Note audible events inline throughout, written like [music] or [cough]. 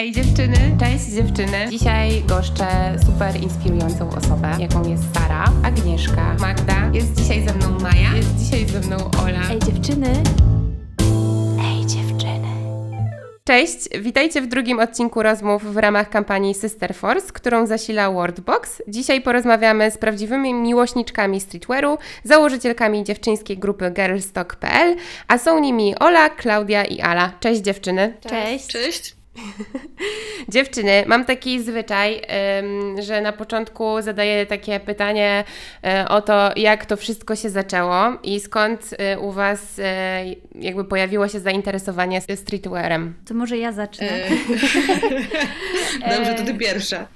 Ej dziewczyny, cześć dziewczyny. Dzisiaj goszczę super inspirującą osobę, jaką jest Sara, Agnieszka, Magda. Jest dzisiaj ze mną Maja, jest dzisiaj ze mną Ola. Ej dziewczyny. Ej dziewczyny. Cześć, witajcie w drugim odcinku rozmów w ramach kampanii Sister Force, którą zasila Wordbox. Dzisiaj porozmawiamy z prawdziwymi miłośniczkami streetwearu, założycielkami dziewczyńskiej grupy girlstock.pl, a są nimi Ola, Klaudia i Ala. Cześć dziewczyny. Cześć. Cześć. [laughs] Dziewczyny, mam taki zwyczaj, że na początku zadaję takie pytanie y, o to, jak to wszystko się zaczęło i skąd y, u Was y, jakby pojawiło się zainteresowanie streetwearem. To może ja zacznę. E... [laughs] [laughs] Dobrze, to ty pierwsza.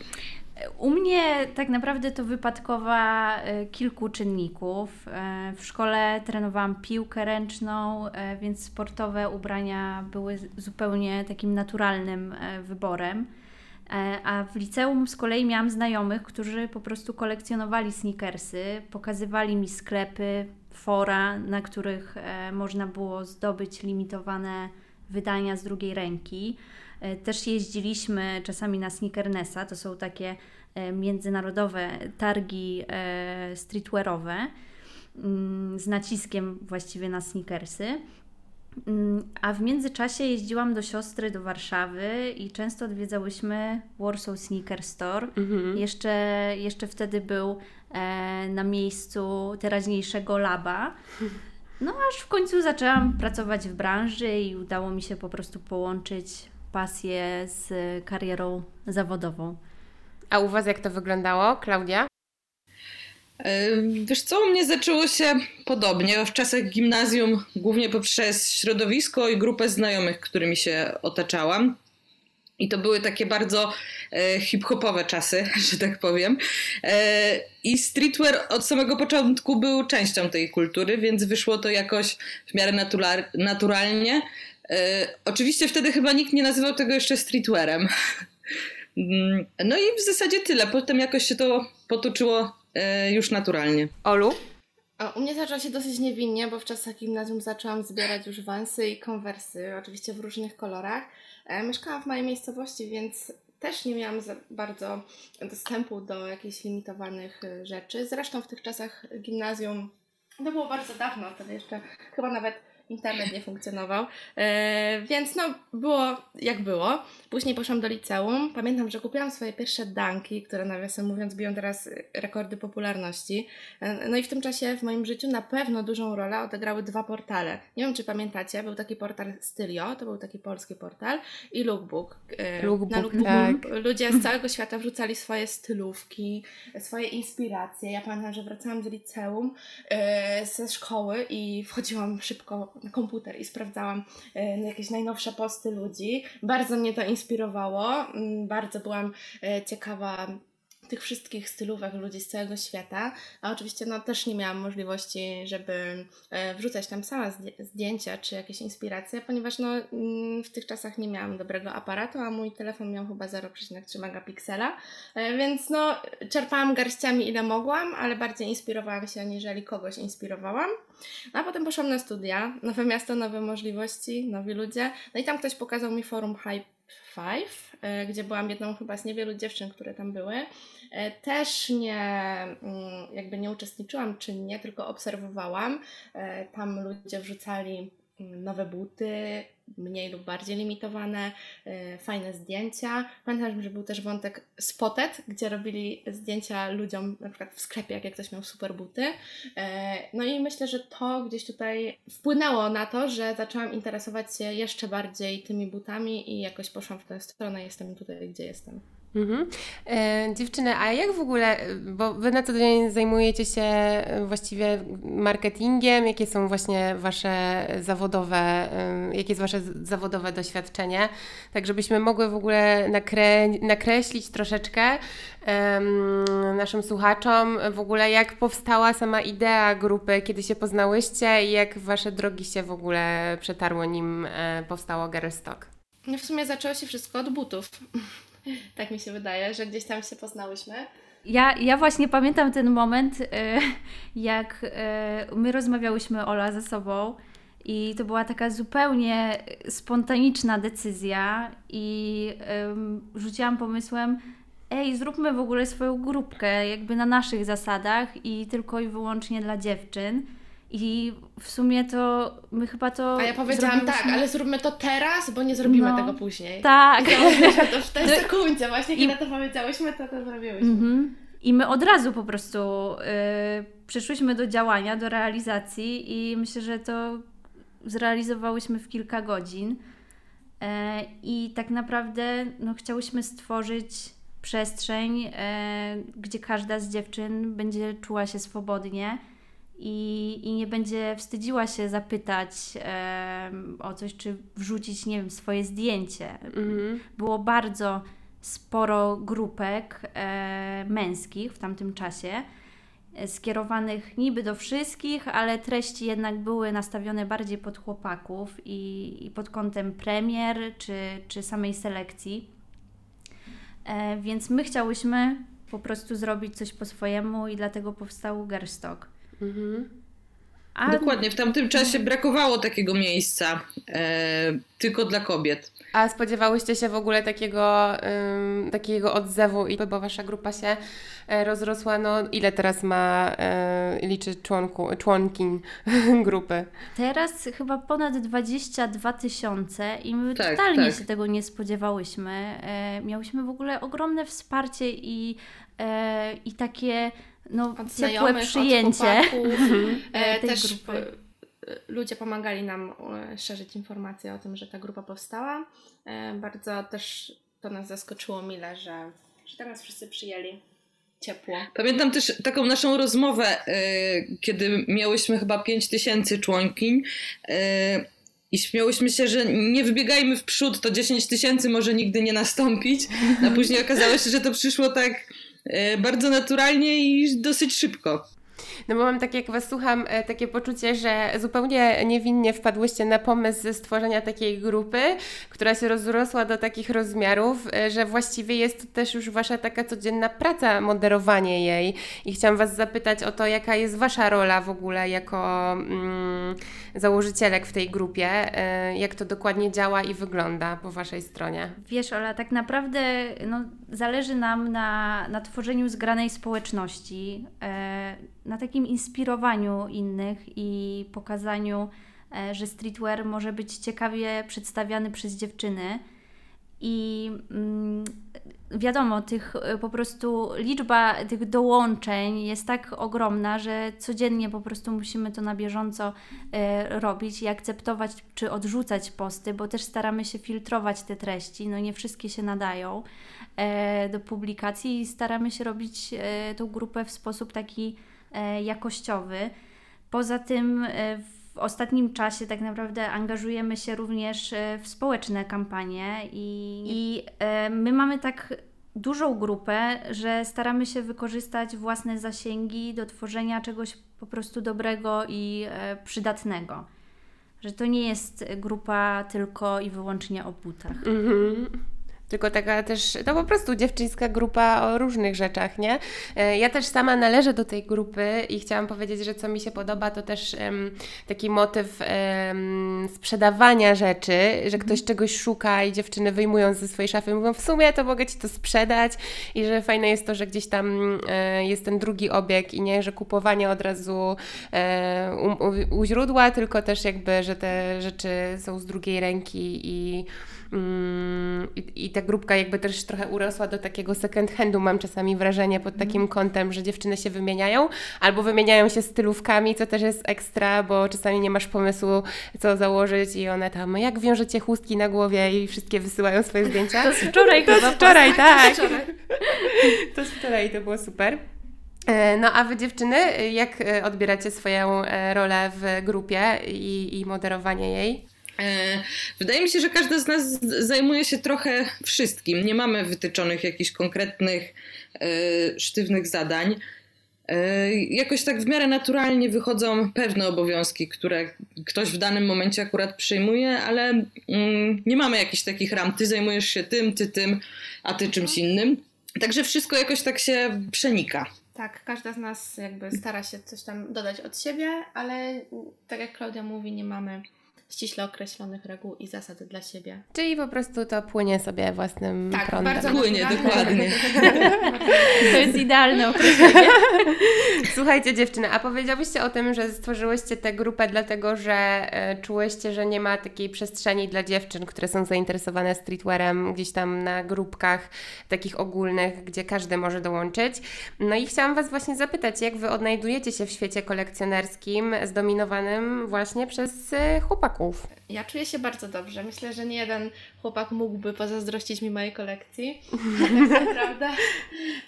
U mnie tak naprawdę to wypadkowa e, kilku czynników. E, w szkole trenowałam piłkę ręczną, e, więc sportowe ubrania były zupełnie takim naturalnym wyborem. A w liceum z kolei miałam znajomych, którzy po prostu kolekcjonowali sneakersy, pokazywali mi sklepy, fora, na których można było zdobyć limitowane wydania z drugiej ręki. Też jeździliśmy czasami na Sneakernessa, to są takie E, międzynarodowe targi e, streetwearowe mm, z naciskiem właściwie na sneakersy. Mm, a w międzyczasie jeździłam do siostry do Warszawy i często odwiedzałyśmy Warsaw Sneaker Store. Mhm. Jeszcze, jeszcze wtedy był e, na miejscu teraźniejszego laba. [laughs] No aż w końcu zaczęłam pracować w branży i udało mi się po prostu połączyć pasję z karierą zawodową. A u Was jak to wyglądało, Klaudia? E, wiesz co, u mnie zaczęło się podobnie. W czasach gimnazjum, głównie poprzez środowisko i grupę znajomych, którymi się otaczałam. I to były takie bardzo e, hip-hopowe czasy, [laughs] że tak powiem. E, I streetwear od samego początku był częścią tej kultury, więc wyszło to jakoś w miarę natura naturalnie. E, oczywiście wtedy chyba nikt nie nazywał tego jeszcze streetwearem. Mm, no i w zasadzie tyle. Potem jakoś się to potoczyło e, już naturalnie. Olu? u mnie zaczęło się dosyć niewinnie, bo w czasach gimnazjum zaczęłam zbierać już wansy i konwersy, oczywiście w różnych kolorach. E, mieszkałam w małej miejscowości, więc też nie miałam bardzo dostępu do jakichś limitowanych e, rzeczy. Zresztą w tych czasach gimnazjum, to było bardzo dawno, wtedy jeszcze chyba nawet internet nie funkcjonował, e, więc no było jak było. Później poszłam do liceum. Pamiętam, że kupiłam swoje pierwsze danki, które nawiasem mówiąc biją teraz rekordy popularności. E, no i w tym czasie w moim życiu na pewno dużą rolę odegrały dwa portale. Nie wiem, czy pamiętacie, był taki portal Stylio, to był taki polski portal i Lookbook. E, lookbook na Lookbook tak. ludzie z całego świata wrzucali swoje stylówki, swoje inspiracje. Ja pamiętam, że wracałam z liceum, ze szkoły i wchodziłam szybko komputer i sprawdzałam e, jakieś najnowsze posty ludzi. Bardzo mnie to inspirowało, mm, bardzo byłam e, ciekawa tych wszystkich stylówek ludzi z całego świata, a oczywiście no, też nie miałam możliwości, żeby e, wrzucać tam sama zdjęcia czy jakieś inspiracje, ponieważ no, mm, w tych czasach nie miałam dobrego aparatu, a mój telefon miał chyba 0,3 megapiksela, e, więc no, czerpałam garściami ile mogłam, ale bardziej inspirowałam się, aniżeli kogoś inspirowałam. A potem poszłam na studia, nowe miasto, nowe możliwości, nowi ludzie, no i tam ktoś pokazał mi forum Hype Five, e, gdzie byłam jedną chyba z niewielu dziewczyn, które tam były. E, też nie, mm, jakby nie uczestniczyłam czynnie, tylko obserwowałam. E, tam ludzie wrzucali mm, nowe buty, mniej lub bardziej limitowane, y, fajne zdjęcia. Pamiętam, że był też wątek spotet, gdzie robili zdjęcia ludziom na przykład w sklepie, jak ktoś miał super buty. No i myślę, że to gdzieś tutaj wpłynęło na to, że zaczęłam interesować się jeszcze bardziej tymi butami i jakoś poszłam w tę stronę. Jestem tutaj, gdzie jestem. Mhm. E, dziewczyny, a jak w ogóle, bo Wy na co dzień zajmujecie się właściwie marketingiem, jakie są właśnie Wasze zawodowe, jakie jest Wasze zawodowe doświadczenie, tak żebyśmy mogły w ogóle nakre nakreślić troszeczkę um, naszym słuchaczom w ogóle jak powstała sama idea grupy, kiedy się poznałyście i jak Wasze drogi się w ogóle przetarło, nim e, powstało Girlstock. No w sumie zaczęło się wszystko od butów. [laughs] tak mi się wydaje, że gdzieś tam się poznałyśmy. Ja, ja właśnie pamiętam ten moment, e, jak e, my rozmawiałyśmy, Ola, ze sobą I to była taka zupełnie spontaniczna decyzja i rzuciłam pomysłem, ej, zróbmy w ogóle swoją grupkę jakby na naszych zasadach i tylko i wyłącznie dla dziewczyn. I w sumie to my chyba to. A ja powiedziałam tak, ale zróbmy to teraz, bo nie zrobimy No. tego później. Tak. Zrobiliśmy to w [laughs] tej sekundzie, właśnie kiedy to powiedziałyśmy, to to zrobiłyśmy. Mhm. I my od razu po prostu y, przeszłyśmy do działania, do realizacji i myślę, że to zrealizowałyśmy w kilka godzin. E, I tak naprawdę no, chciałyśmy stworzyć przestrzeń, e, gdzie każda z dziewczyn będzie czuła się swobodnie i, i nie będzie wstydziła się zapytać e, o coś, czy wrzucić, nie wiem, swoje zdjęcie. Mhm. Było bardzo sporo grupek e, męskich w tamtym czasie, e, skierowanych niby do wszystkich, ale treści jednak były nastawione bardziej pod chłopaków i, i pod kątem premier czy, czy samej selekcji. E, więc my chciałyśmy po prostu zrobić coś po swojemu i dlatego powstał Gerstock. Mhm. A Dokładnie, w tamtym czasie brakowało takiego miejsca e, tylko dla kobiet. A spodziewałyście się w ogóle takiego, ym, takiego odzewu, i bo wasza grupa się e, rozrosła, no ile teraz ma, e, liczy członku, członkiń [laughs] grupy? Teraz chyba ponad 22 tysiące i my Tak, totalnie tak. się tego nie spodziewałyśmy. E, miałyśmy w ogóle ogromne wsparcie i, e, i takie no, Od ciepłe znajomych, przyjęcie. Od chłopaków, [laughs] e, też grupy. e, ludzie pomagali nam e, szerzyć informacje o tym, że ta grupa powstała. E, Bardzo też to nas zaskoczyło mile, że, że tak nas wszyscy przyjęli ciepło. Pamiętam też taką naszą rozmowę, e, kiedy miałyśmy chyba 5 tysięcy członkiń i śmiałyśmy się, że nie wybiegajmy w przód, to 10 tysięcy może nigdy nie nastąpić, a później okazało się, że to przyszło tak bardzo naturalnie i dosyć szybko. No bo mam tak, jak Was słucham, e, takie poczucie, że zupełnie niewinnie wpadłyście na pomysł stworzenia takiej grupy, która się rozrosła do takich rozmiarów, e, że właściwie jest to też już Wasza taka codzienna praca, moderowanie jej. I chciałam Was zapytać o to, jaka jest Wasza rola w ogóle jako mm, założycielek w tej grupie, e, jak to dokładnie działa i wygląda po Waszej stronie. Wiesz, Ola, tak naprawdę no, zależy nam na, na tworzeniu zgranej społeczności, na takim inspirowaniu innych i pokazaniu, e, że streetwear może być ciekawie przedstawiany przez dziewczyny. I mm, wiadomo, tych e, po prostu liczba tych dołączeń jest tak ogromna, że codziennie po prostu musimy to na bieżąco e, robić i akceptować czy odrzucać posty, bo też staramy się filtrować te treści. No nie wszystkie się nadają do publikacji i staramy się robić tą grupę w sposób taki jakościowy. Poza tym e, w ostatnim czasie tak naprawdę angażujemy się również e, w społeczne kampanie i, i e, my mamy tak dużą grupę, że staramy się wykorzystać własne zasięgi do tworzenia czegoś po prostu dobrego i e, przydatnego. Że to nie jest grupa tylko i wyłącznie o butach. Mhm. Tylko taka też, to po prostu dziewczyńska grupa o różnych rzeczach, nie? E, Ja też sama należę do tej grupy i chciałam powiedzieć, że co mi się podoba, to też em, taki motyw em, sprzedawania rzeczy, że ktoś czegoś szuka i dziewczyny wyjmują ze swojej szafy i mówią, w sumie to mogę Ci to sprzedać i że fajne jest to, że gdzieś tam e, jest ten drugi obieg i nie, że kupowanie od razu e, u, u, u źródła, tylko też jakby, że te rzeczy są z drugiej ręki i I, I ta grupka jakby też trochę urosła do takiego second handu, mam czasami wrażenie pod takim kątem, że dziewczyny się wymieniają, albo wymieniają się stylówkami, co też jest ekstra, bo czasami nie masz pomysłu, co założyć i one tam, jak wiążecie chustki na głowie i wszystkie wysyłają swoje zdjęcia. To z wczoraj To z wczoraj, tak. Wczoraj. To z wczoraj, to było super. E, No a Wy dziewczyny, jak e, odbieracie swoją e, rolę w grupie i, i moderowanie jej? E, Wydaje mi się, że każda z nas zajmuje się trochę wszystkim. Nie mamy wytyczonych jakichś konkretnych, e, sztywnych zadań. E, Jakoś tak w miarę naturalnie wychodzą pewne obowiązki, które ktoś w danym momencie akurat przyjmuje, ale mm, nie mamy jakichś takich ram. Ty zajmujesz się tym, ty tym, a ty czymś innym. Także wszystko jakoś tak się przenika. Tak, każda z nas jakby stara się coś tam dodać od siebie, ale tak jak Klaudia mówi, nie mamy ściśle określonych reguł i zasad dla siebie. Czyli po prostu to płynie sobie własnym Tak, prądem. bardzo Płynie, dokładnie. [laughs] To jest idealne określenie. [laughs] Słuchajcie dziewczyny, a powiedziałyście o tym, że stworzyłyście tę grupę dlatego, że e, czułyście, że nie ma takiej przestrzeni dla dziewczyn, które są zainteresowane streetwearem gdzieś tam na grupkach takich ogólnych, gdzie każdy może dołączyć. No i chciałam Was właśnie zapytać, jak Wy odnajdujecie się w świecie kolekcjonerskim zdominowanym właśnie przez e, chłopaków? Ja czuję się bardzo dobrze. Myślę, że nie jeden chłopak mógłby pozazdrościć mi mojej kolekcji. A tak naprawdę,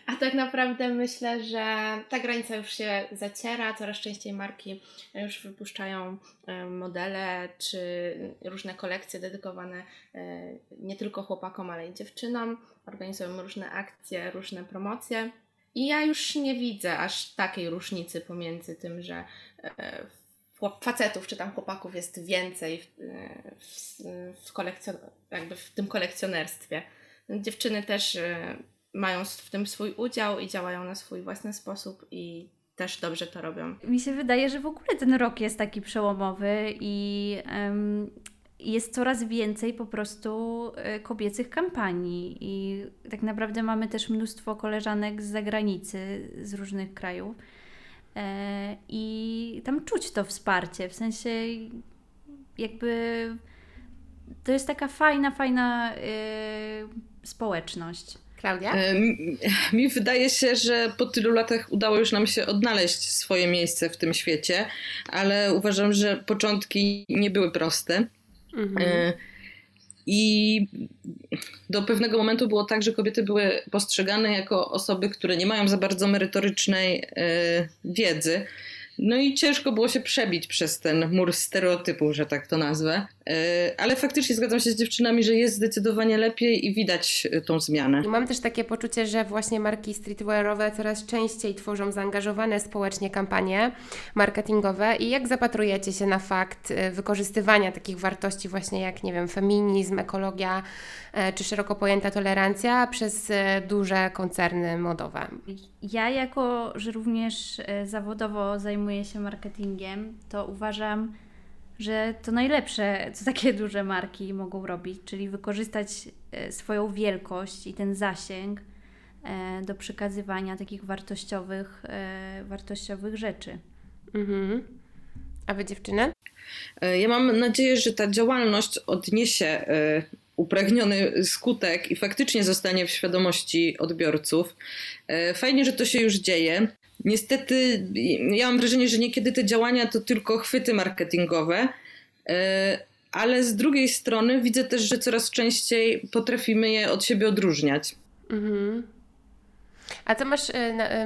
a tak naprawdę myślę, że ta granica już się zaciera. Coraz częściej marki już wypuszczają e, modele czy różne kolekcje dedykowane e, nie tylko chłopakom, ale i dziewczynom. Organizują różne akcje, różne promocje. I ja już nie widzę aż takiej różnicy pomiędzy tym, że e, chłop- facetów czy tam chłopaków jest więcej w, w, w, kolekcjon- jakby w tym kolekcjonerstwie. Dziewczyny też e, mają w tym swój udział i działają na swój własny sposób i też dobrze to robią. Mi się wydaje, że w ogóle ten rok jest taki przełomowy i em, jest coraz więcej po prostu e, kobiecych kampanii. I tak naprawdę mamy też mnóstwo koleżanek z zagranicy, z różnych krajów. E, I tam czuć to wsparcie, w sensie jakby to jest taka fajna, fajna e, społeczność. Klaudia? E, mi- Mi wydaje się, że po tylu latach udało już nam się odnaleźć swoje miejsce w tym świecie, ale uważam, że początki nie były proste. Mhm. I do pewnego momentu było tak, że kobiety były postrzegane jako osoby, które nie mają za bardzo merytorycznej e, wiedzy. No i ciężko było się przebić przez ten mur stereotypów, że tak to nazwę. E, Ale faktycznie zgadzam się z dziewczynami, że jest zdecydowanie lepiej i widać e, tą zmianę. Mam też takie poczucie, że właśnie marki streetwearowe coraz częściej tworzą zaangażowane społecznie kampanie marketingowe. I jak zapatrujecie się na fakt e, wykorzystywania takich wartości właśnie jak, nie wiem, feminizm, ekologia czy szeroko pojęta tolerancja przez duże koncerny modowe? Ja, jako że również e, zawodowo zajmuję się marketingiem, to uważam, że to najlepsze, co takie [laughs] duże marki mogą robić, czyli wykorzystać e, swoją wielkość i ten zasięg e, do przekazywania takich wartościowych, wartościowych rzeczy. Mhm. A Wy dziewczyny? Ja mam nadzieję, że ta działalność odniesie upragniony skutek i faktycznie zostanie w świadomości odbiorców. E, Fajnie, że to się już dzieje. Niestety, ja mam wrażenie, że niekiedy te działania to tylko chwyty marketingowe, e, ale z drugiej strony widzę też, że coraz częściej potrafimy je od siebie odróżniać. Mhm. A co masz e, na,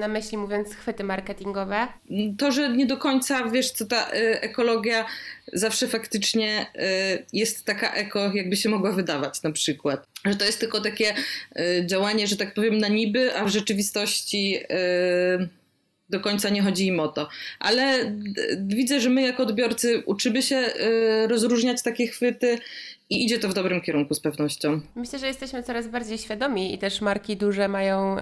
na myśli mówiąc chwyty marketingowe? to, że nie do końca wiesz, co ta y, ekologia zawsze faktycznie y, jest taka eko, jakby się mogła wydawać na przykład. Że to jest tylko takie y, działanie, że tak powiem, na niby, a w rzeczywistości y, do końca nie chodzi im o to. Ale widzę, że my jako odbiorcy uczymy się y, rozróżniać takie chwyty i idzie to w dobrym kierunku z pewnością. Myślę, że jesteśmy coraz bardziej świadomi i też marki duże mają,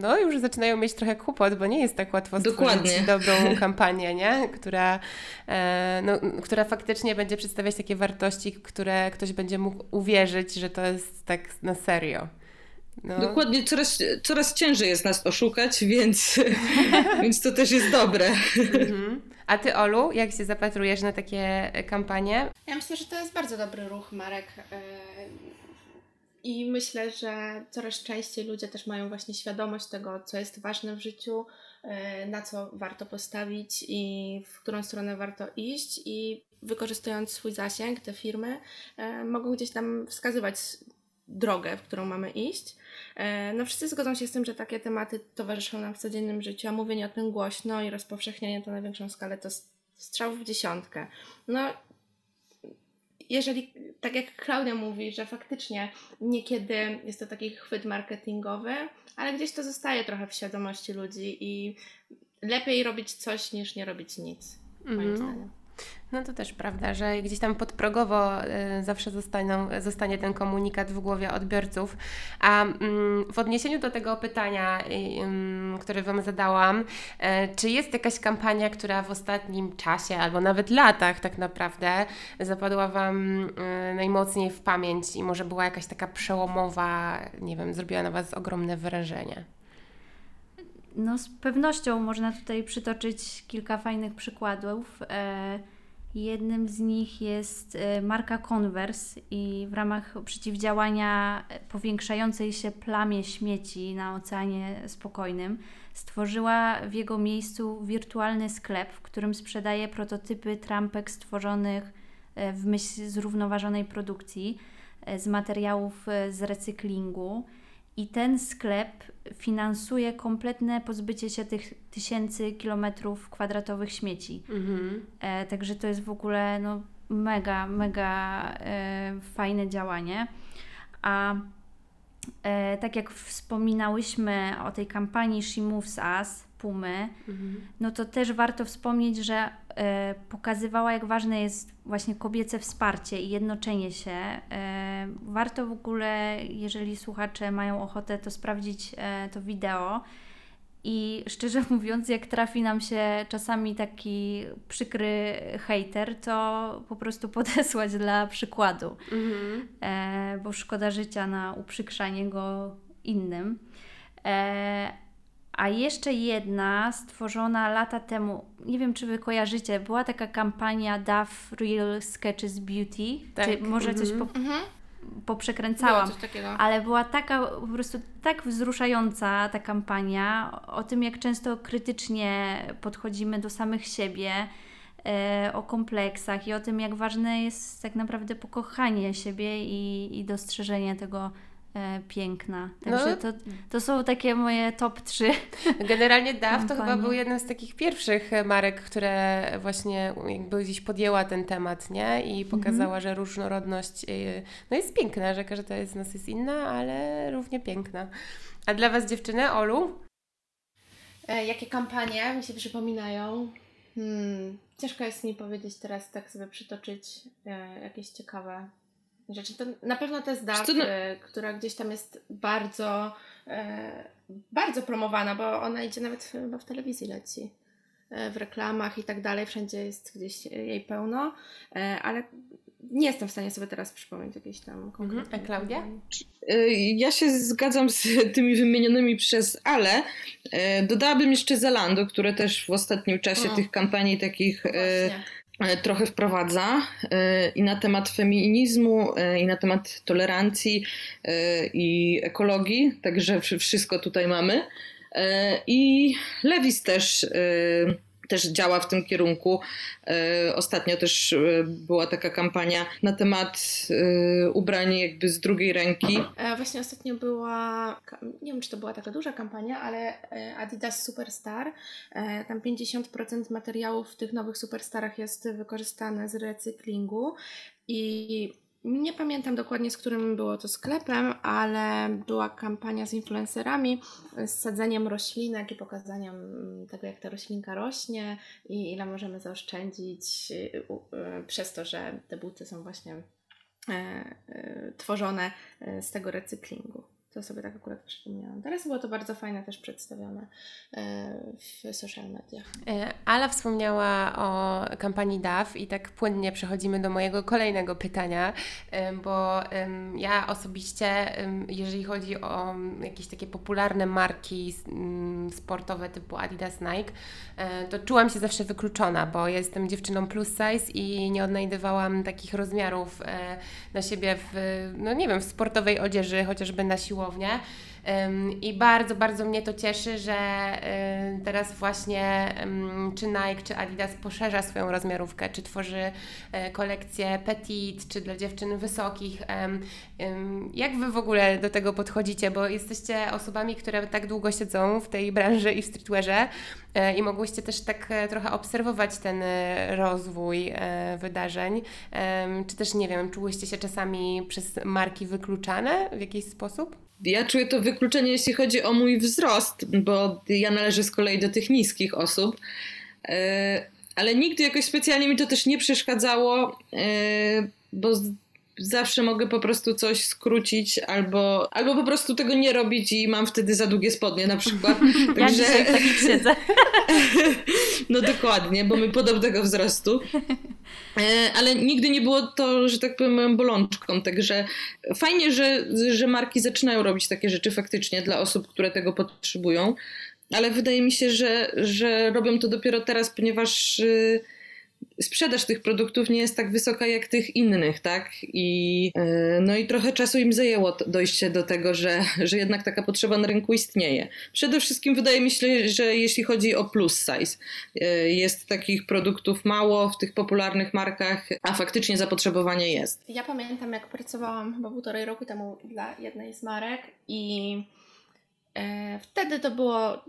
no już zaczynają mieć trochę kłopot, bo nie jest tak łatwo stworzyć Dokładnie. dobrą [laughs] kampanię, nie? Która, e, no, która faktycznie będzie przedstawiać takie wartości, które ktoś będzie mógł uwierzyć, że to jest tak na serio. No. Dokładnie, coraz, coraz ciężej jest nas oszukać, więc, [laughs] więc to też jest dobre. Mhm. A Ty, Olu, jak się zapatrujesz na takie e, kampanie? Ja myślę, że to jest bardzo dobry ruch marek. yy, I myślę, że coraz częściej ludzie też mają właśnie świadomość tego, co jest ważne w życiu, yy, na co warto postawić i w którą stronę warto iść. I wykorzystując swój zasięg, te firmy mogą gdzieś tam wskazywać drogę, w którą mamy iść. E, No wszyscy zgodzą się z tym, że takie tematy towarzyszą nam w codziennym życiu, a mówienie o tym głośno i rozpowszechnianie to na większą skalę to strzał w dziesiątkę. No jeżeli, tak jak Klaudia mówi, że faktycznie niekiedy jest to taki chwyt marketingowy, ale gdzieś to zostaje trochę w świadomości ludzi i lepiej robić coś niż nie robić nic, moim Mhm. zdaniem. No to też prawda, że gdzieś tam podprogowo y, zawsze zostaną, zostanie ten komunikat w głowie odbiorców. A mm, w odniesieniu do tego pytania, y, które Wam zadałam, y, czy jest jakaś kampania, która w ostatnim czasie albo nawet latach tak naprawdę zapadła Wam najmocniej w pamięć i może była jakaś taka przełomowa, nie wiem, zrobiła na Was ogromne wrażenie? No, z pewnością można tutaj przytoczyć kilka fajnych przykładów. E, jednym z nich jest e, marka Converse i w ramach przeciwdziałania powiększającej się plamie śmieci na Oceanie Spokojnym stworzyła w jego miejscu wirtualny sklep, w którym sprzedaje prototypy trampek stworzonych e, w myśl zrównoważonej produkcji z materiałów z recyklingu. I ten sklep finansuje kompletne pozbycie się tych tysięcy kilometrów kwadratowych śmieci. Mhm. E, także to jest w ogóle no, mega, mega e, fajne działanie. A e, tak jak wspominałyśmy o tej kampanii She Moves Us, Pumy, mhm. no to też warto wspomnieć, że pokazywała, jak ważne jest właśnie kobiece wsparcie i jednoczenie się. E, warto w ogóle, jeżeli słuchacze mają ochotę, to sprawdzić e, to wideo. I szczerze [laughs] mówiąc, jak trafi nam się czasami taki przykry hater, to po prostu [laughs] podesłać dla przykładu, mhm. e, bo szkoda życia na uprzykrzanie go innym. A jeszcze jedna stworzona lata temu, nie wiem czy wy kojarzycie, była taka kampania Duff Real Sketches Beauty. Tak. Czy może coś po, mm -hmm. poprzekręcałam. Ale była taka po prostu tak wzruszająca ta kampania o tym, jak często krytycznie podchodzimy do samych siebie, e, o kompleksach i o tym, jak ważne jest tak naprawdę pokochanie siebie i, i dostrzeżenie tego piękna. Także no. to, to są takie moje top 3. Generalnie DAF to chyba był jeden z takich pierwszych marek, które właśnie jakby gdzieś podjęła ten temat, nie? I mhm. pokazała, że różnorodność y, no jest piękna, że każda z nas jest inna, ale równie piękna. A dla Was dziewczyny, Olu? E, jakie kampanie mi się przypominają? Hmm, ciężko jest mi powiedzieć teraz, tak sobie przytoczyć e, jakieś ciekawe rzeczy. To na pewno to jest DAF, no... która gdzieś tam jest bardzo, e, bardzo promowana, bo ona idzie nawet chyba w telewizji leci. E, w reklamach i tak dalej, wszędzie jest gdzieś jej pełno, e, ale nie jestem w stanie sobie teraz przypomnieć jakiejś tam konkretnej. A Klaudia? Ja się zgadzam z [laughs] tymi wymienionymi przez Ale. Dodałabym jeszcze Zalando, które też w ostatnim czasie tych kampanii takich Właśnie. E, trochę wprowadza e, i na temat feminizmu, e, i na temat tolerancji i ekologii, także wszystko tutaj mamy. I Lewis też też działa w tym kierunku. E, ostatnio też e, była taka kampania na temat e, ubrań jakby z drugiej ręki. Właśnie ostatnio była, nie wiem czy to była taka duża kampania, ale Adidas Superstar. Tam 50% materiałów w tych nowych Superstarach jest wykorzystane z recyklingu i nie pamiętam dokładnie, z którym było to sklepem, ale była kampania z influencerami z sadzeniem roślinek i pokazaniem tego, jak ta roślinka rośnie i ile możemy zaoszczędzić y, y, przez to, że te buty są właśnie e, e, tworzone e, z tego recyklingu. To sobie tak akurat przypomniałam. Teraz było to bardzo fajne też przedstawione e, w social mediach. E, Ala wspomniała o kampanii DAF i tak płynnie przechodzimy do mojego kolejnego pytania, bo ja osobiście, jeżeli chodzi o jakieś takie popularne marki sportowe typu Adidas, Nike, e, to czułam się zawsze wykluczona, bo jestem dziewczyną plus size i nie odnajdywałam takich rozmiarów na siebie w, no nie wiem, w sportowej odzieży, chociażby na siłowni I bardzo, bardzo mnie to cieszy, że teraz właśnie czy Nike, czy Adidas poszerza swoją rozmiarówkę, czy tworzy e, kolekcję petit, czy dla dziewczyn wysokich. Jak Wy w ogóle do tego podchodzicie? Bo jesteście osobami, które tak długo siedzą w tej branży i w streetwearze e, i mogłyście też tak e, trochę obserwować ten rozwój wydarzeń. Czy też, nie wiem, czułyście się czasami przez marki wykluczane w jakiś sposób? Ja czuję to wykluczenie, jeśli chodzi o mój wzrost, bo ja należę z kolei do tych niskich osób. E, ale nigdy jakoś specjalnie mi to też nie przeszkadzało, yy, bo zawsze mogę po prostu coś skrócić albo, albo po prostu tego nie robić i mam wtedy za długie spodnie na przykład. [laughs] Ja Także... dzisiaj tak siedzę. [laughs] no dokładnie, bo my podobnego wzrostu. E, ale nigdy nie było to, że tak powiem, moją bolączką. Także fajnie, że, że marki zaczynają robić takie rzeczy faktycznie dla osób, które tego potrzebują. Ale wydaje mi się, że, że robią to dopiero teraz, ponieważ y, sprzedaż tych produktów nie jest tak wysoka jak tych innych, tak? I, e, no i trochę czasu im zajęło dojście do tego, że, że jednak taka potrzeba na rynku istnieje. Przede wszystkim wydaje mi się, że jeśli chodzi o plus size, e, jest takich produktów mało w tych popularnych markach, a faktycznie zapotrzebowanie jest. Ja pamiętam, jak pracowałam chyba półtorej roku temu dla jednej z marek i wtedy to było,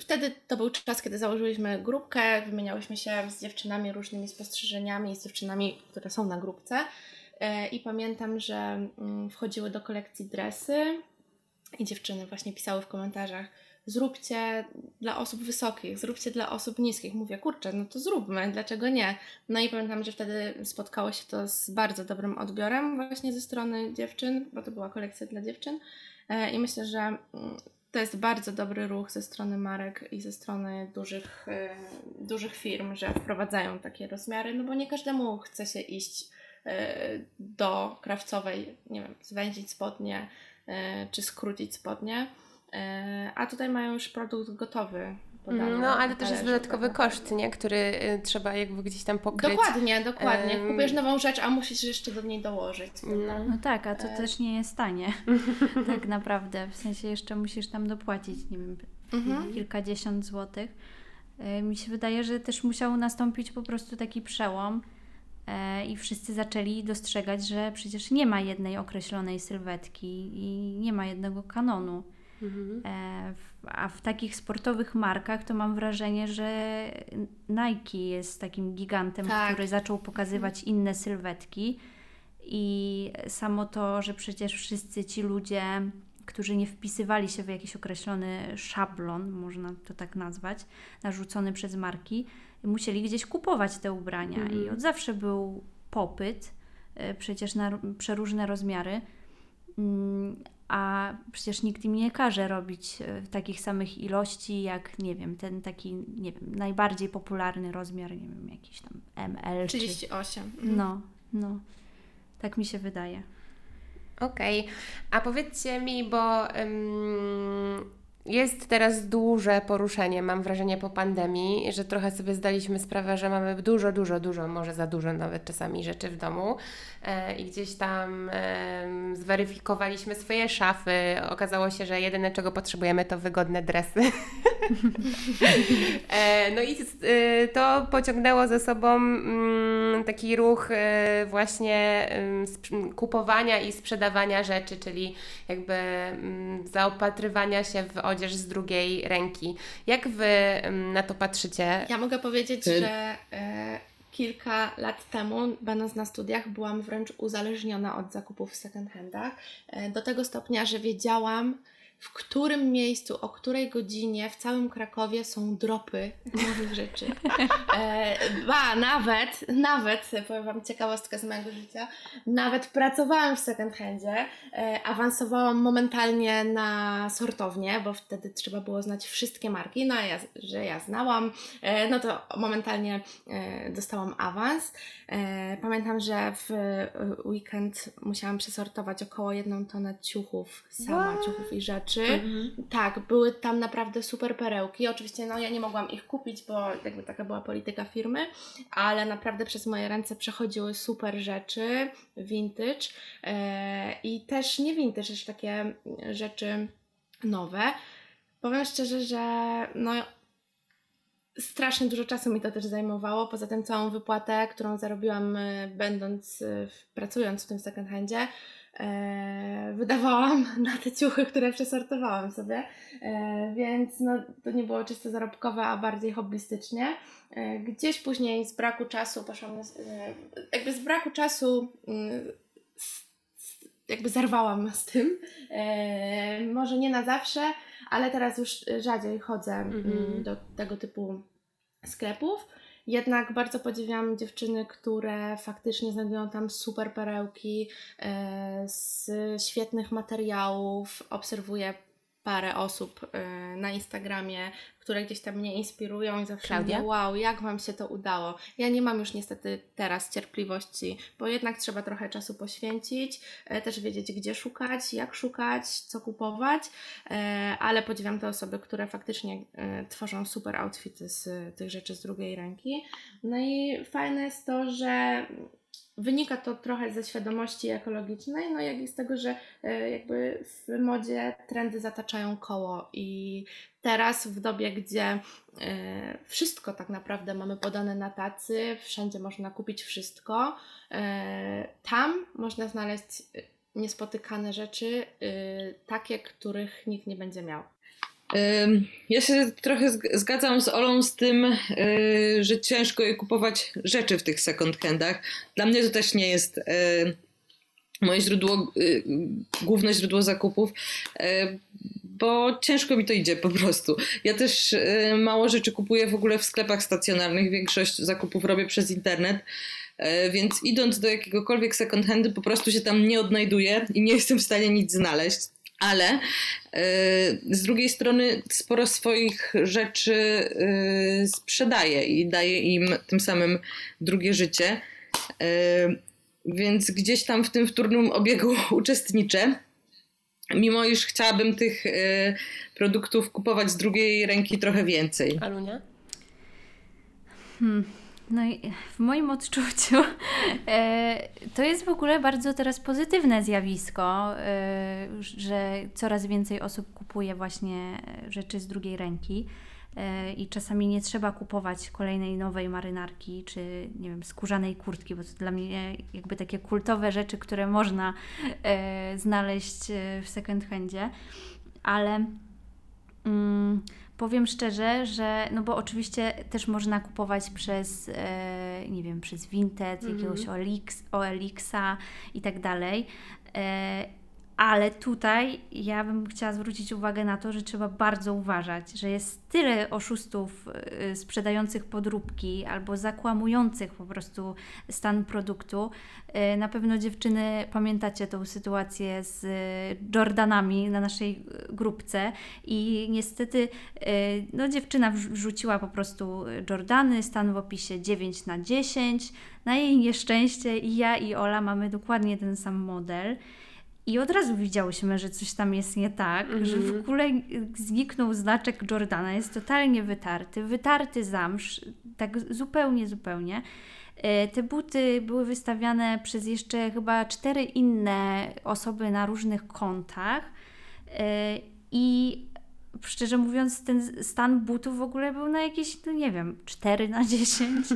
wtedy to był czas, kiedy założyliśmy grupkę, wymieniałyśmy się z dziewczynami różnymi spostrzeżeniami, z dziewczynami, które są na grupce. E, I pamiętam, że mm, wchodziły do kolekcji dresy i dziewczyny właśnie pisały w komentarzach: Zróbcie dla osób wysokich, zróbcie dla osób niskich. Mówię, kurczę, no to zróbmy, dlaczego nie? No i pamiętam, że wtedy spotkało się to z bardzo dobrym odbiorem właśnie ze strony dziewczyn, bo to była kolekcja dla dziewczyn. E, I myślę, że mm, to jest bardzo dobry ruch ze strony marek i ze strony dużych, e, dużych firm, że wprowadzają takie rozmiary, no bo nie każdemu chce się iść e, do krawcowej, nie wiem, zwęzić spodnie e, czy skrócić spodnie, a tutaj mają już produkt gotowy, podane. No, ale też jest dodatkowy koszt, nie? który y, trzeba jakby gdzieś tam pokryć. Dokładnie, dokładnie. Um... Kupujesz nową rzecz, a musisz jeszcze do niej dołożyć. No, no tak, a to e... też nie jest tanie. [laughs] tak naprawdę. W sensie jeszcze musisz tam dopłacić, nie wiem, mhm. kilkadziesiąt złotych. E, mi się wydaje, że też musiał nastąpić po prostu taki przełom e, i wszyscy zaczęli dostrzegać, że przecież nie ma jednej określonej sylwetki i nie ma jednego kanonu. Mhm. E, a w takich sportowych markach to mam wrażenie, że Nike jest takim gigantem, tak. który zaczął pokazywać mhm. inne sylwetki. I samo to, że przecież wszyscy ci ludzie, którzy nie wpisywali się w jakiś określony szablon, można to tak nazwać, narzucony przez marki, musieli gdzieś kupować te ubrania. I mhm. od zawsze był popyt, e, przecież na przeróżne rozmiary. A przecież nikt im nie każe robić e, takich samych ilości, jak nie wiem, ten taki, nie wiem, najbardziej popularny rozmiar, nie wiem, jakiś tam ML. 38. Czy... No, no. Tak mi się wydaje. Okej, okay. a powiedzcie mi, bo um, jest teraz duże poruszenie, mam wrażenie, po pandemii, że trochę sobie zdaliśmy sprawę, że mamy dużo, dużo, dużo, może za dużo nawet czasami rzeczy w domu e, i gdzieś tam zweryfikowaliśmy swoje szafy. Okazało się, że jedyne, czego potrzebujemy, to wygodne dresy. [laughs] e, no i e, to pociągnęło ze sobą mm, taki ruch właśnie kupowania i sprzedawania rzeczy, czyli jakby mm, zaopatrywania się w odzież z drugiej ręki. Jak Wy na to patrzycie? Ja mogę powiedzieć, że e, kilka lat temu, będąc na studiach, byłam wręcz uzależniona od zakupów w second handach. E, do tego stopnia, że wiedziałam, w którym miejscu, o której godzinie w całym Krakowie są dropy nowych rzeczy. [laughs] E, ba, nawet, nawet, powiem Wam ciekawostkę z mojego życia, nawet pracowałam w second handzie, e, awansowałam momentalnie na sortownię, bo wtedy trzeba było znać wszystkie marki, no a ja, że ja znałam, e, no to momentalnie e, dostałam awans. E, pamiętam, że w e, weekend musiałam przesortować około jedną tonę ciuchów, sama What? ciuchów i rzeczy rzeczy. Mhm. Tak, były tam naprawdę super perełki. Oczywiście no ja nie mogłam ich kupić, bo jakby taka była polityka firmy, ale naprawdę przez moje ręce przechodziły super rzeczy, vintage e, i też nie vintage, też takie rzeczy nowe. Powiem szczerze, że no strasznie dużo czasu mi to też zajmowało. Poza tym całą wypłatę, którą zarobiłam e, będąc, e, pracując w tym second handzie, wydawałam [laughs] na te ciuchy, które przesortowałam sobie, e, więc no, to nie było czysto zarobkowe, a bardziej hobbystycznie. E, gdzieś później z braku czasu poszłam, e, jakby z braku czasu mm, jakby zerwałam z tym. E, może nie na zawsze, ale teraz już rzadziej chodzę mm -hmm. do tego typu sklepów. Jednak bardzo podziwiam dziewczyny, które faktycznie znajdują tam super perełki e, z świetnych materiałów. Obserwuję parę osób e, na Instagramie, które gdzieś tam mnie inspirują i zawsze Klaudia? mówię, wow, jak Wam się to udało. Ja nie mam już niestety teraz cierpliwości, bo jednak trzeba trochę czasu poświęcić, e, też wiedzieć, gdzie szukać, jak szukać, co kupować, e, ale podziwiam te osoby, które faktycznie tworzą super outfity z tych rzeczy z drugiej ręki. No i fajne jest to, że wynika to trochę ze świadomości ekologicznej, no jak i z tego, że e, jakby w modzie trendy zataczają koło i teraz w dobie, gdzie e, wszystko tak naprawdę mamy podane na tacy, wszędzie można kupić wszystko, e, tam można znaleźć niespotykane rzeczy, takie, których nikt nie będzie miał. Ja się trochę zg- zgadzam z Olą z tym, y, że ciężko je kupować rzeczy w tych second handach. Dla mnie to też nie jest y, moje źródło, y, główne źródło zakupów, bo ciężko mi to idzie po prostu. Ja też mało rzeczy kupuję w ogóle w sklepach stacjonarnych, większość zakupów robię przez internet. Więc idąc do jakiegokolwiek second po prostu się tam nie odnajduję i nie jestem w stanie nic znaleźć. Ale y, z drugiej strony sporo swoich rzeczy y, sprzedaję i daję im tym samym drugie życie. Y, Więc gdzieś tam w tym wtórnym obiegu [laughs] uczestniczę. Mimo iż chciałabym tych produktów kupować z drugiej ręki trochę więcej. Alunia? Hmm. No i w moim odczuciu [laughs] e, to jest w ogóle bardzo teraz pozytywne zjawisko, e, że coraz więcej osób kupuje właśnie rzeczy z drugiej ręki e, i czasami nie trzeba kupować kolejnej nowej marynarki czy nie wiem, skórzanej kurtki, bo to dla mnie jakby takie kultowe rzeczy, które można znaleźć w second handzie, ale mm, powiem szczerze, że no bo oczywiście też można kupować przez, e, nie wiem, przez Vinted, Mhm. jakiegoś OLX, OLX-a i tak dalej. E, ale tutaj ja bym chciała zwrócić uwagę na to, że trzeba bardzo uważać, że jest tyle oszustów y, sprzedających podróbki albo zakłamujących po prostu stan produktu. Y, Na pewno dziewczyny pamiętacie tą sytuację z y, Jordanami na naszej grupce i niestety no, dziewczyna wrz- wrzuciła po prostu Jordany, stan w opisie 9 na 10. Na jej nieszczęście i ja i Ola mamy dokładnie ten sam model. I od razu widziałyśmy, że coś tam jest nie tak, że w ogóle zniknął znaczek Jordana, jest totalnie wytarty, wytarty zamsz, tak zupełnie, zupełnie. E, Te buty były wystawiane przez jeszcze chyba cztery inne osoby na różnych kontach. E, i szczerze mówiąc ten stan butów w ogóle był na jakieś, no nie wiem, 4 na [laughs] 10.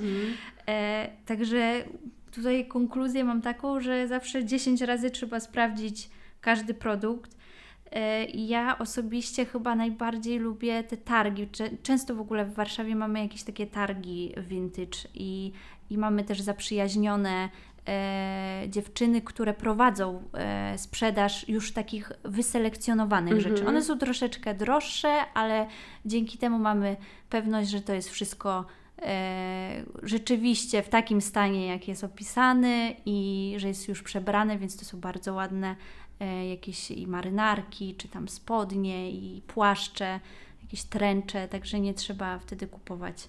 E, także tutaj konkluzję mam taką, że zawsze 10 razy trzeba sprawdzić każdy produkt. E, Ja osobiście chyba najbardziej lubię te targi. Często w ogóle w Warszawie mamy jakieś takie targi vintage i, i mamy też zaprzyjaźnione e, dziewczyny, które prowadzą e, sprzedaż już takich wyselekcjonowanych Mhm. rzeczy. One są troszeczkę droższe, ale dzięki temu mamy pewność, że to jest wszystko rzeczywiście w takim stanie, jak jest opisany i że jest już przebrane, więc to są bardzo ładne e, jakieś i marynarki, czy tam spodnie i płaszcze, jakieś tręcze, także nie trzeba wtedy kupować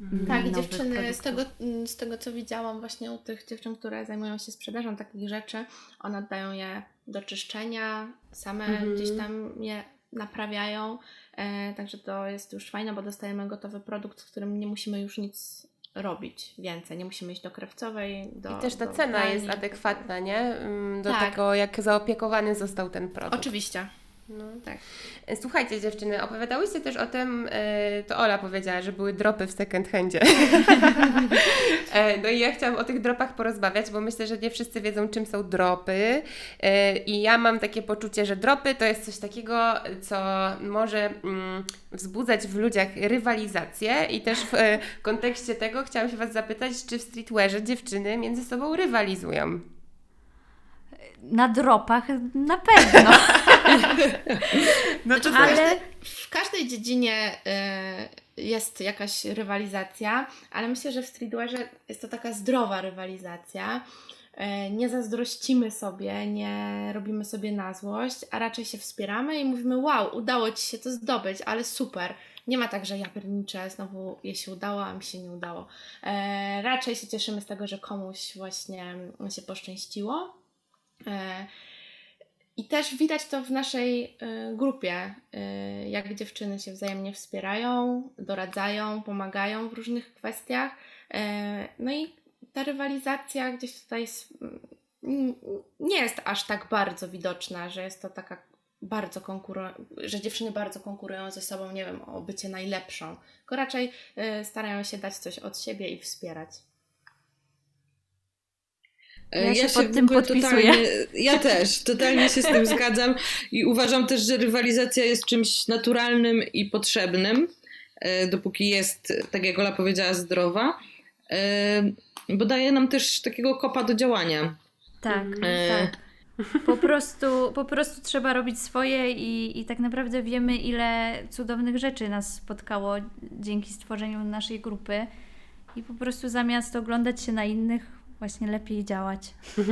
mm, Tak, nowych dziewczyny, z tego, mm, z tego co widziałam właśnie u tych dziewczyn, które zajmują się sprzedażą takich rzeczy, one oddają je do czyszczenia, same Mhm. gdzieś tam je naprawiają, e, także to jest już fajne, bo dostajemy gotowy produkt, w którym nie musimy już nic robić więcej, nie musimy iść do krewcowej, do I też ta cena jest adekwatna, nie? Ym, Do Tak. tego, jak zaopiekowany został ten produkt. Oczywiście, No. tak. E, Słuchajcie dziewczyny, opowiadałyście też o tym, e, to Ola powiedziała, że były dropy w second handzie. [laughs] E, no i ja chciałam o tych dropach porozmawiać, bo myślę, że nie wszyscy wiedzą, czym są dropy. I ja mam takie poczucie, że dropy to jest coś takiego, co może mm, wzbudzać w ludziach rywalizację i też w kontekście tego chciałam się Was zapytać, czy w streetwearze dziewczyny między sobą rywalizują? Na dropach na pewno. [laughs] No to Ale W w każdej dziedzinie y, jest jakaś rywalizacja, ale myślę, że w streetwearze jest to taka zdrowa rywalizacja. Y, nie zazdrościmy sobie, nie robimy sobie na złość, a raczej się wspieramy i mówimy: Wow, udało ci się to zdobyć, ale super. Nie ma tak, że ja pierniczę, znowu jej się udało, a mi się nie udało. E, raczej się cieszymy z tego, że komuś właśnie się poszczęściło. E, i też widać to w naszej y, grupie, y, jak dziewczyny się wzajemnie wspierają, doradzają, pomagają w różnych kwestiach. Y, no i ta rywalizacja gdzieś tutaj mm, nie jest aż tak bardzo widoczna, że jest to taka bardzo konkurują, że dziewczyny bardzo konkurują ze sobą, nie wiem, o bycie najlepszą, tylko raczej starają się dać coś od siebie i wspierać. Ja, ja się, pod tym podpisuję. Ja też, totalnie się z tym zgadzam i uważam też, że rywalizacja jest czymś naturalnym i potrzebnym, e, dopóki jest, tak jak Ola powiedziała, zdrowa, e, bo daje nam też takiego kopa do działania. Tak, e... tak. Po prostu, po prostu trzeba robić swoje i, i tak naprawdę wiemy, ile cudownych rzeczy nas spotkało dzięki stworzeniu naszej grupy. I po prostu zamiast oglądać się na innych, właśnie lepiej działać. [laughs]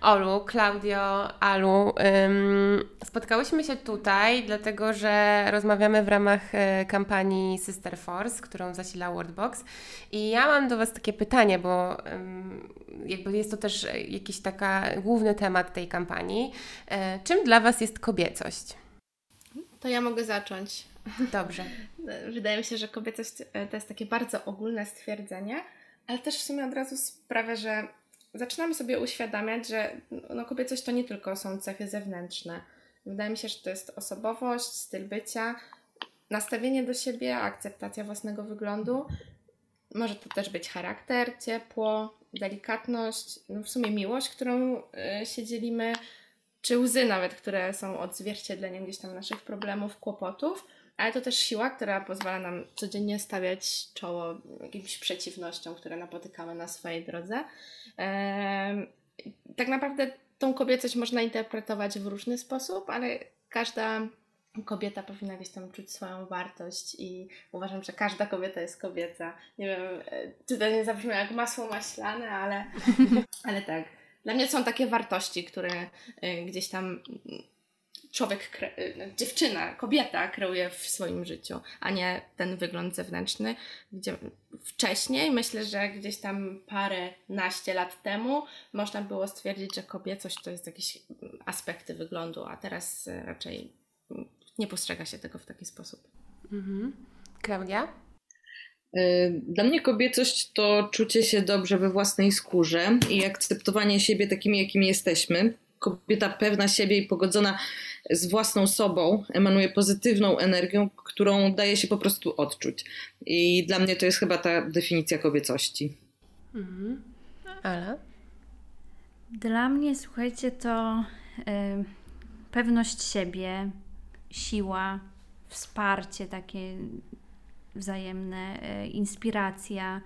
Olu, Claudio, Alu, ym, spotkałyśmy się tutaj, dlatego że rozmawiamy w ramach y, kampanii Sister Force, którą zasila Wordbox. I ja mam do Was takie pytanie, bo ym, jakby jest to też jakiś taka główny temat tej kampanii. Y, czym dla Was jest kobiecość? To ja mogę zacząć. Dobrze. [laughs] Wydaje mi się, że kobiecość to jest takie bardzo ogólne stwierdzenie ale też w sumie od razu sprawia, że zaczynamy sobie uświadamiać, że no, kobiecość to nie tylko są cechy zewnętrzne. Wydaje mi się, że to jest osobowość, styl bycia, nastawienie do siebie, akceptacja własnego wyglądu. Może to też być charakter, ciepło, delikatność, no w sumie miłość, którą y, się dzielimy, czy łzy nawet, które są odzwierciedleniem gdzieś tam naszych problemów, kłopotów ale to też siła, która pozwala nam codziennie stawiać czoło jakimś przeciwnościom, które napotykamy na swojej drodze. Tak naprawdę tą kobiecość można interpretować w różny sposób, ale każda kobieta powinna gdzieś tam czuć swoją wartość i uważam, że każda kobieta jest kobieca. Nie wiem, e, czy to nie zabrzmi jak masło maślane, ale, [laughs] ale tak. Dla mnie są takie wartości, które e, gdzieś tam człowiek, y, dziewczyna, kobieta kreuje w swoim życiu, a nie ten wygląd zewnętrzny, gdzie wcześniej, myślę, że gdzieś tam parę naście lat temu można było stwierdzić, że kobiecość to jest jakieś aspekty wyglądu, a teraz y, raczej nie postrzega się tego w taki sposób. Mhm. Klaudia? Y, dla mnie kobiecość to czucie się dobrze we własnej skórze i akceptowanie siebie takimi, jakimi jesteśmy. Kobieta pewna siebie i pogodzona z własną sobą emanuje pozytywną energią, którą daje się po prostu odczuć. I dla mnie to jest chyba ta definicja kobiecości. Mhm. Ale? Dla mnie, słuchajcie, to y, pewność siebie, siła, wsparcie takie wzajemne, y, inspiracja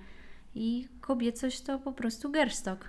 i kobiecość to po prostu gerstok. [laughs]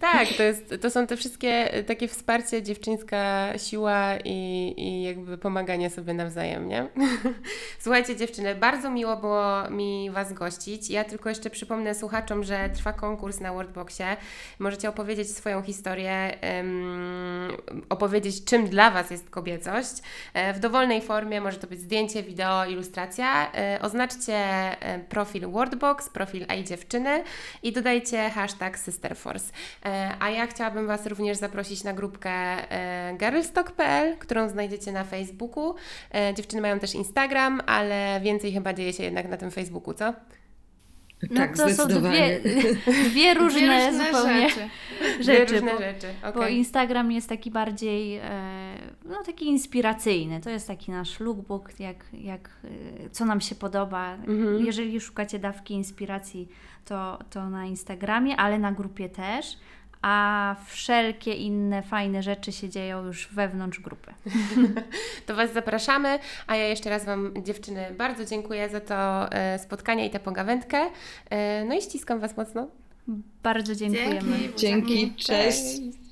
tak, to, jest, to są te wszystkie takie wsparcie, dziewczyńska siła i, i jakby pomaganie sobie nawzajem, nie? [laughs] Słuchajcie dziewczyny, bardzo miło było mi Was gościć. Ja tylko jeszcze przypomnę słuchaczom, że trwa konkurs na Wordboxie. Możecie opowiedzieć swoją historię, um, opowiedzieć czym dla Was jest kobiecość. E, w dowolnej formie może to być zdjęcie, wideo, ilustracja. E, oznaczcie e, profil Wordbox, profil AI Dziewczyny i dodajcie hashtag SisterForce. E, a ja chciałabym Was również zaprosić na grupkę e, girlstock.pl, którą znajdziecie na Facebooku. E, dziewczyny mają też Instagram, ale więcej chyba dzieje się jednak na tym Facebooku, co? No tak, to są dwie, [laughs] dwie różne, dwie zupełnie rzeczy. [laughs] rzeczy, różne bo, rzeczy. Okay. bo Instagram jest taki bardziej no, taki inspiracyjny. To jest taki nasz lookbook, jak, jak, co nam się podoba. Mhm. Jeżeli szukacie dawki inspiracji, to, to na Instagramie, ale na grupie też a wszelkie inne fajne rzeczy się dzieją już wewnątrz grupy. [laughs] to Was zapraszamy, a ja jeszcze raz Wam dziewczyny bardzo dziękuję za to e, spotkanie i tę pogawędkę. E, no i ściskam Was mocno. Bardzo dziękujemy. Dzięki, Dzięki cześć. cześć.